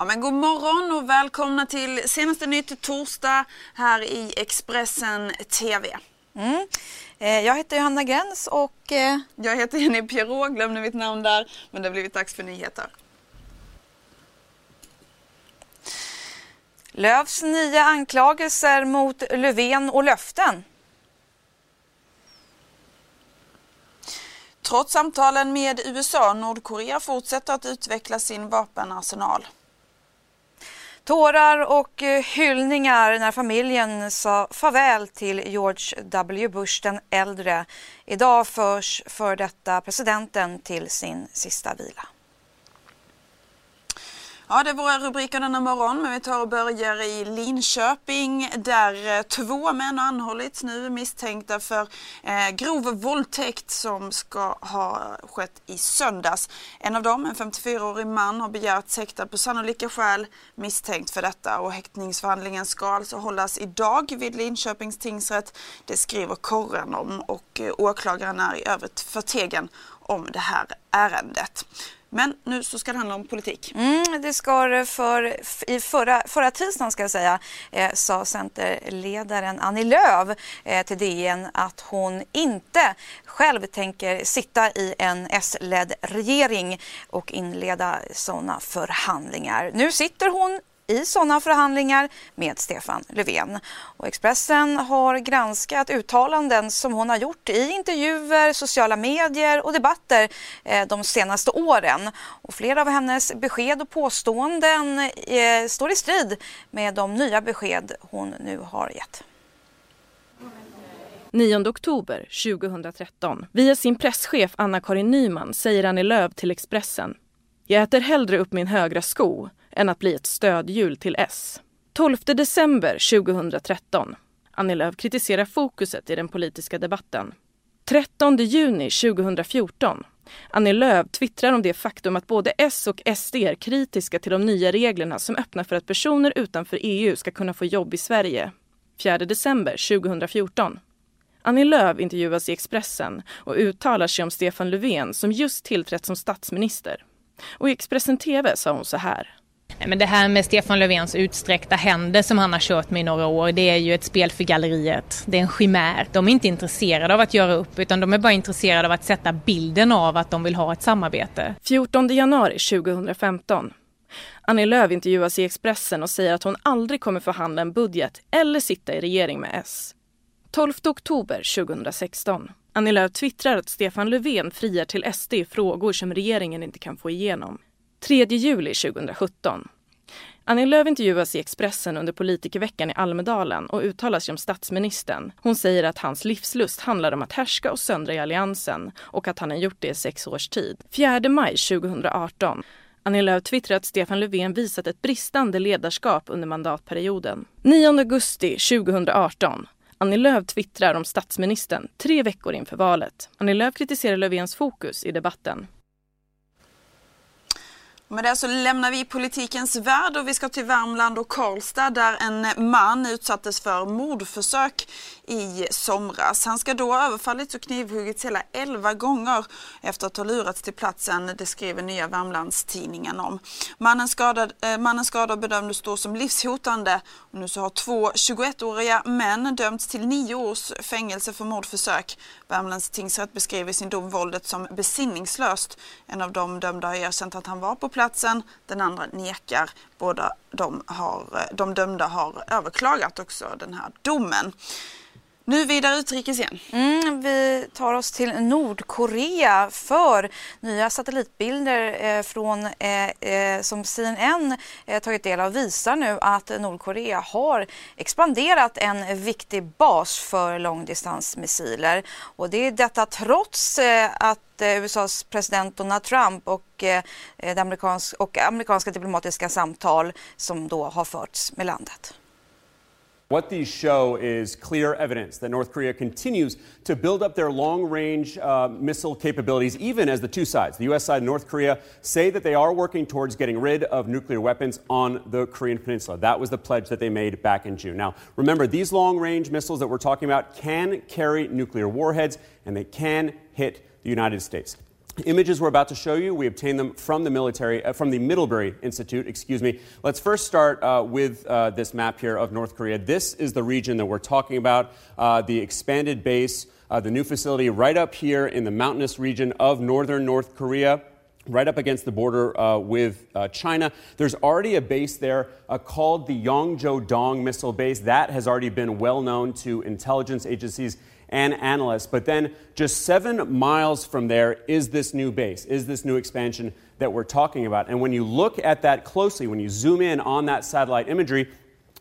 Ja, men god morgon och välkomna till senaste nytt torsdag här i Expressen TV. Mm. Eh, Jag heter Johanna Gräns och eh, Jag heter Jenny Pierrot, glömde mitt namn där, men det har blivit dags för nyheter. Löfs nya anklagelser mot Löfven och löften. Trots samtalen med USA, Nordkorea fortsätter att utveckla sin vapenarsenal. Tårar och eh, hyllningar när familjen sa farväl till George W Bush den äldre. Idag förs för detta presidenten till sin sista vila. Ja, det är våra rubriker denna morgon, men vi tar och börjar i Linköping där eh, två män har anhållits nu misstänkta för eh, grov våldtäkt som ska ha skett i söndags. En av dem, en 54-årig man, har begärts häktad på sannolika skäl misstänkt för detta och häktningsförhandlingen ska alltså hållas idag vid Linköpings tingsrätt. Det skriver korren om och eh, åklagaren är i övrigt förtegen om det här ärendet. Men nu så ska det handla om politik. Mm, det ska det för, i förra, förra tisdagen ska jag säga, eh, sa Centerledaren Annie Lööf eh, till DN att hon inte själv tänker sitta i en S-ledd regering och inleda sådana förhandlingar. Nu sitter hon i sådana förhandlingar med Stefan Löfven. Och Expressen har granskat uttalanden som hon har gjort i intervjuer, sociala medier och debatter eh, de senaste åren. Och flera av hennes besked och påståenden eh, står i strid med de nya besked hon nu har gett. 9 oktober 2013. Via sin presschef Anna-Karin Nyman säger Annie Lööf till Expressen. Jag äter hellre upp min högra sko än att bli ett stödhjul till S. 12 december 2013. Annie Lööf kritiserar fokuset i den politiska debatten. 13 juni 2014. Annie Lööf twittrar om det faktum att både S och SD är kritiska till de nya reglerna som öppnar för att personer utanför EU ska kunna få jobb i Sverige. 4 december 2014. Annie Lööf intervjuas i Expressen och uttalar sig om Stefan Löfven som just tillträtt som statsminister. Och i Expressen TV sa hon så här. Men det här med Stefan Löfvens utsträckta händer som han har kört med i några år, det är ju ett spel för galleriet. Det är en chimär. De är inte intresserade av att göra upp utan de är bara intresserade av att sätta bilden av att de vill ha ett samarbete. 14 januari 2015. Annie Lööf intervjuas i Expressen och säger att hon aldrig kommer förhandla en budget eller sitta i regering med S. 12 oktober 2016. Annie Lööf twittrar att Stefan Löfven friar till SD i frågor som regeringen inte kan få igenom. 3 juli 2017. Annie Lööf intervjuas i Expressen under politikerveckan i Almedalen och uttalar sig om statsministern. Hon säger att hans livslust handlar om att härska och söndra i alliansen och att han har gjort det i sex års tid. 4 maj 2018. Annie Lööf twittrar att Stefan Löfven visat ett bristande ledarskap under mandatperioden. 9 augusti 2018. Annie Lööf twittrar om statsministern tre veckor inför valet. Annie Lööf kritiserar Löfvens fokus i debatten. Med det så lämnar vi politikens värld och vi ska till Värmland och Karlstad där en man utsattes för mordförsök i somras. Han ska då ha överfallits och knivhuggits hela 11 gånger efter att ha lurats till platsen, det skriver Nya Värmlandstidningen om. Mannens skador, eh, mannens skada bedömdes då som livshotande och nu så har två 21-åriga män dömts till nio års fängelse för mordförsök. Värmlands tingsrätt beskriver i sin dom våldet som besinningslöst. En av de dömda har erkänt att han var på platsen, den andra nekar. Båda de, har, eh, de dömda har överklagat också den här domen. Nu vidare utrikes igen. Mm, vi tar oss till Nordkorea för nya satellitbilder eh, från, eh, eh som CNN eh, tagit del av visar nu att Nordkorea har expanderat en viktig bas för långdistansmissiler. Och det är detta trots att USAs president Donald Trump och, eh, amerikansk, och amerikanska diplomatiska samtal som då har förts med landet. What these show is clear evidence that North Korea continues to build up their long range uh, missile capabilities, even as the two sides, the U.S. side and North Korea, say that they are working towards getting rid of nuclear weapons on the Korean Peninsula. That was the pledge that they made back in June. Now, remember, these long range missiles that we're talking about can carry nuclear warheads and they can hit the United States images we're about to show you, we obtained them from the military, uh, from the Middlebury Institute, excuse me. Let's first start uh, with uh, this map here of North Korea. This is the region that we're talking about, uh, the expanded base, uh, the new facility right up here in the mountainous region of northern North Korea. Right up against the border uh, with China. There's already a base there called the Yongzhou Dong Missile Base. That has already been well known to intelligence agencies and analysts. But then just seven miles from there is this new base, is this new expansion that we're talking about. And when you look at that closely, when you zoom in on that satellite imagery,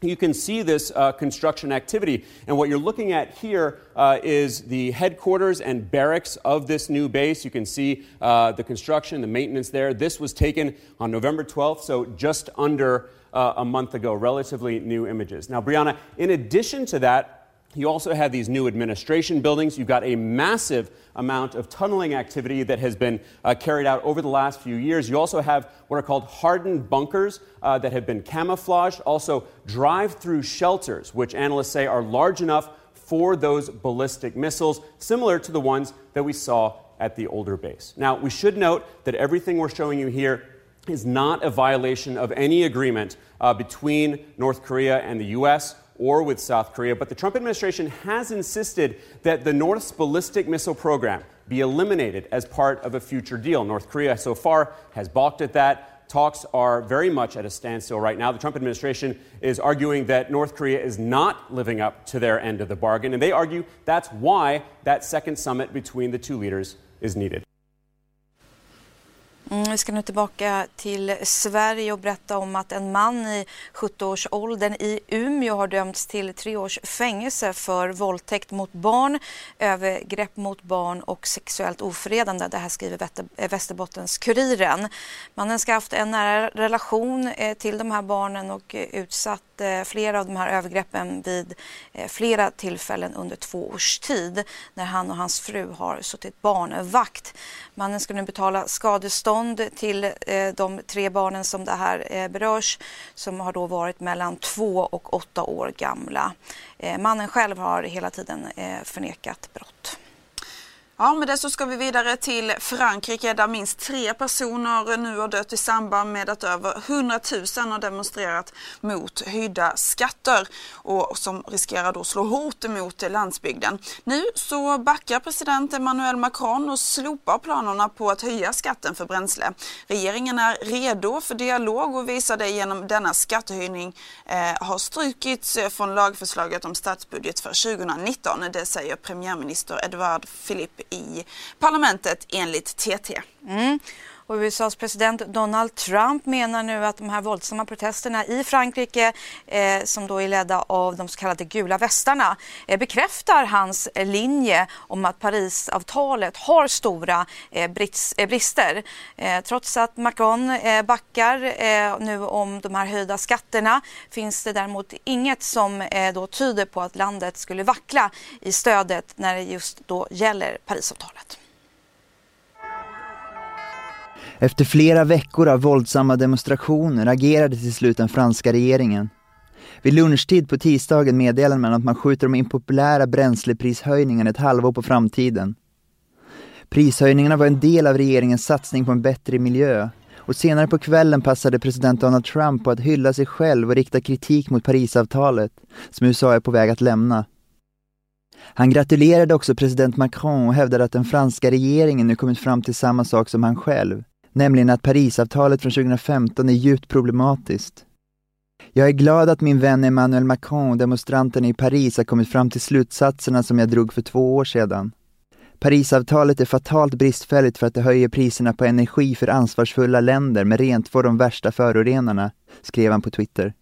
you can see this uh, construction activity. And what you're looking at here uh, is the headquarters and barracks of this new base. You can see uh, the construction, the maintenance there. This was taken on November 12th, so just under uh, a month ago, relatively new images. Now, Brianna, in addition to that, you also have these new administration buildings. You've got a massive amount of tunneling activity that has been uh, carried out over the last few years. You also have what are called hardened bunkers uh, that have been camouflaged, also drive through shelters, which analysts say are large enough for those ballistic missiles, similar to the ones that we saw at the older base. Now, we should note that everything we're showing you here is not a violation of any agreement uh, between North Korea and the U.S or with South Korea, but the Trump administration has insisted that the North's ballistic missile program be eliminated as part of a future deal. North Korea so far has balked at that. Talks are very much at a standstill right now. The Trump administration is arguing that North Korea is not living up to their end of the bargain, and they argue that's why that second summit between the two leaders is needed. Mm, vi ska nu tillbaka till Sverige och berätta om att en man i 70-årsåldern i Umeå har dömts till tre års fängelse för våldtäkt mot barn, övergrepp mot barn och sexuellt ofredande. Det här skriver eh, Västerbottens-Kuriren. Mannen ska ha haft en nära relation eh, till de här barnen och eh, utsatt flera av de här övergreppen vid flera tillfällen under två års tid när han och hans fru har suttit barnvakt. Mannen ska nu betala skadestånd till eh, de tre barnen som det här eh, berörs som har då varit mellan två och åtta år gamla. Eh, mannen själv har hela tiden förnekat brott. Ja, med det så ska vi vidare till Frankrike där minst tre personer nu har dött i samband med att över 100 000 har demonstrerat mot höjda skatter och som riskerar då slå hot mot landsbygden. Nu så backar president Emmanuel Macron och slopar planerna på att höja skatten för bränsle. Regeringen är redo för dialog och visar det genom denna skattehöjning eh, har strukits från lagförslaget om statsbudget för 2019. Det säger premiärminister Edouard Philippe i parlamentet enligt TT. Mm. Och USAs president Donald Trump menar nu att de här våldsamma protesterna i Frankrike eh, som då är ledda av de så kallade gula västarna eh, bekräftar hans eh, linje om att Parisavtalet har stora eh, brits, eh, brister. Eh, trots att Macron eh, backar eh, nu om de här höjda skatterna finns det däremot inget som eh, då tyder på att landet skulle vackla i stödet när det just då gäller Parisavtalet. Efter flera veckor av våldsamma demonstrationer agerade till slut den franska regeringen. Vid lunchtid på tisdagen meddelade man att man skjuter de impopulära bränsleprishöjningarna ett halvår på framtiden. Prishöjningarna var en del av regeringens satsning på en bättre miljö och senare på kvällen passade president Donald Trump på att hylla sig själv och rikta kritik mot Parisavtalet, som USA är på väg att lämna. Han gratulerade också president Macron och hävdade att den franska regeringen nu kommit fram till samma sak som han själv, nämligen att Parisavtalet från 2015 är djupt problematiskt. Jag är glad att min vän Emmanuel Macron och demonstranterna i Paris har kommit fram till slutsatserna som jag drog för två år sedan. Parisavtalet är fatalt bristfälligt för att det höjer priserna på energi för ansvarsfulla länder med rent de värsta förorenarna, skrev han på Twitter.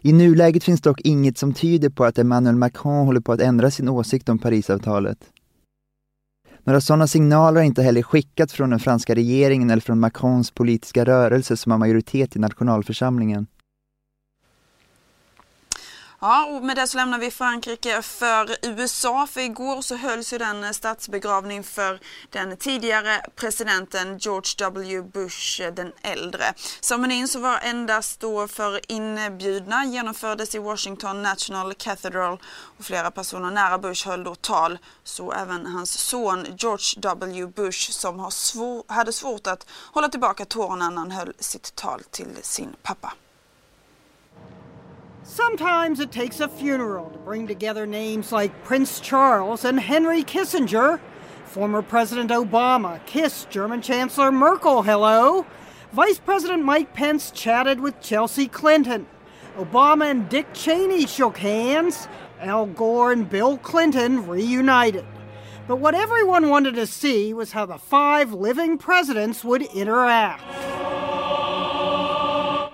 I nuläget finns dock inget som tyder på att Emmanuel Macron håller på att ändra sin åsikt om Parisavtalet. Några sådana signaler har inte heller skickats från den franska regeringen eller från Macrons politiska rörelse som har majoritet i nationalförsamlingen. Ja, och med det så lämnar vi Frankrike för USA. För igår så hölls ju den eh, statsbegravning för den tidigare presidenten George W. Bush eh, den äldre. Ceremonin som var endast då för inbjudna genomfördes i Washington National Cathedral och flera personer nära Bush höll då tal. Så även hans son George W. Bush som har svår, hade svårt att hålla tillbaka tårarna när han höll sitt tal till sin pappa. Sometimes it takes a funeral to bring together names like Prince Charles and Henry Kissinger. Former President Obama kissed German Chancellor Merkel hello. Vice President Mike Pence chatted with Chelsea Clinton. Obama and Dick Cheney shook hands. Al Gore and Bill Clinton reunited. But what everyone wanted to see was how the five living presidents would interact.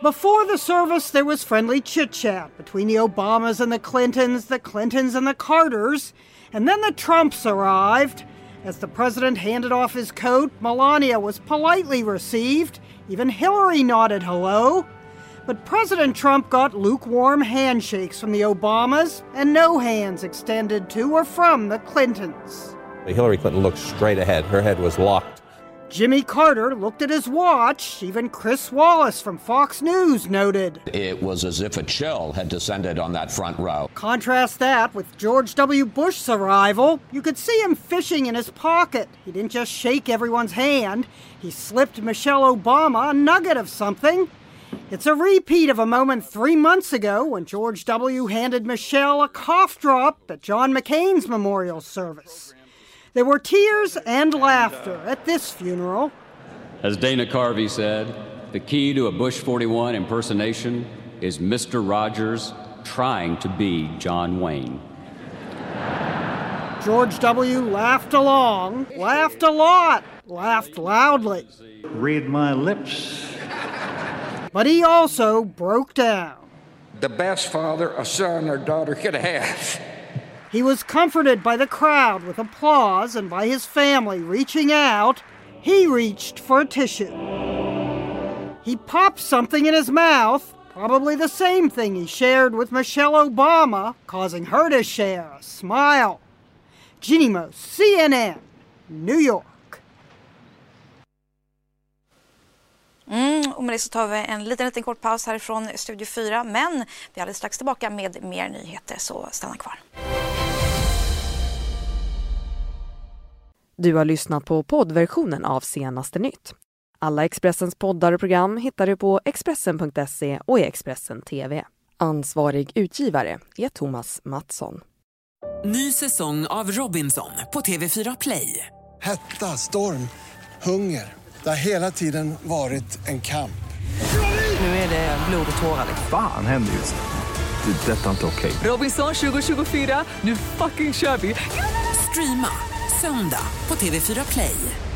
Before the service, there was friendly chit chat between the Obamas and the Clintons, the Clintons and the Carters, and then the Trumps arrived. As the president handed off his coat, Melania was politely received. Even Hillary nodded hello. But President Trump got lukewarm handshakes from the Obamas and no hands extended to or from the Clintons. Hillary Clinton looked straight ahead. Her head was locked Jimmy Carter looked at his watch. Even Chris Wallace from Fox News noted. It was as if a chill had descended on that front row. Contrast that with George W. Bush's arrival. You could see him fishing in his pocket. He didn't just shake everyone's hand, he slipped Michelle Obama a nugget of something. It's a repeat of a moment three months ago when George W. handed Michelle a cough drop at John McCain's memorial service. There were tears and laughter at this funeral. As Dana Carvey said, the key to a Bush 41 impersonation is Mr. Rogers trying to be John Wayne. George W. laughed along, laughed a lot, laughed loudly. Read my lips. But he also broke down. The best father a son or daughter could have. He was comforted by the crowd with applause and by his family reaching out. He reached for a tissue. He popped something in his mouth, probably the same thing he shared with Michelle Obama, causing her to share a smile. Ginny Mo, CNN, New York. Mm, och med det så tar vi en liten, liten kort paus härifrån Studio 4. Men vi är alldeles strax tillbaka med mer nyheter, så stanna kvar. Du har lyssnat på poddversionen av Senaste nytt. Alla Expressens poddar och program hittar du på Expressen.se och i Expressen TV. Ansvarig utgivare är Thomas Mattsson. Ny säsong av Robinson på TV4 Play. Hetta, storm, hunger. Det har hela tiden varit en kamp. Nu är det blod och tårar. Fan händer just det. Det är detta inte okej. Robinson 2024, nu fucking kör vi! Streama söndag på TV4 Play.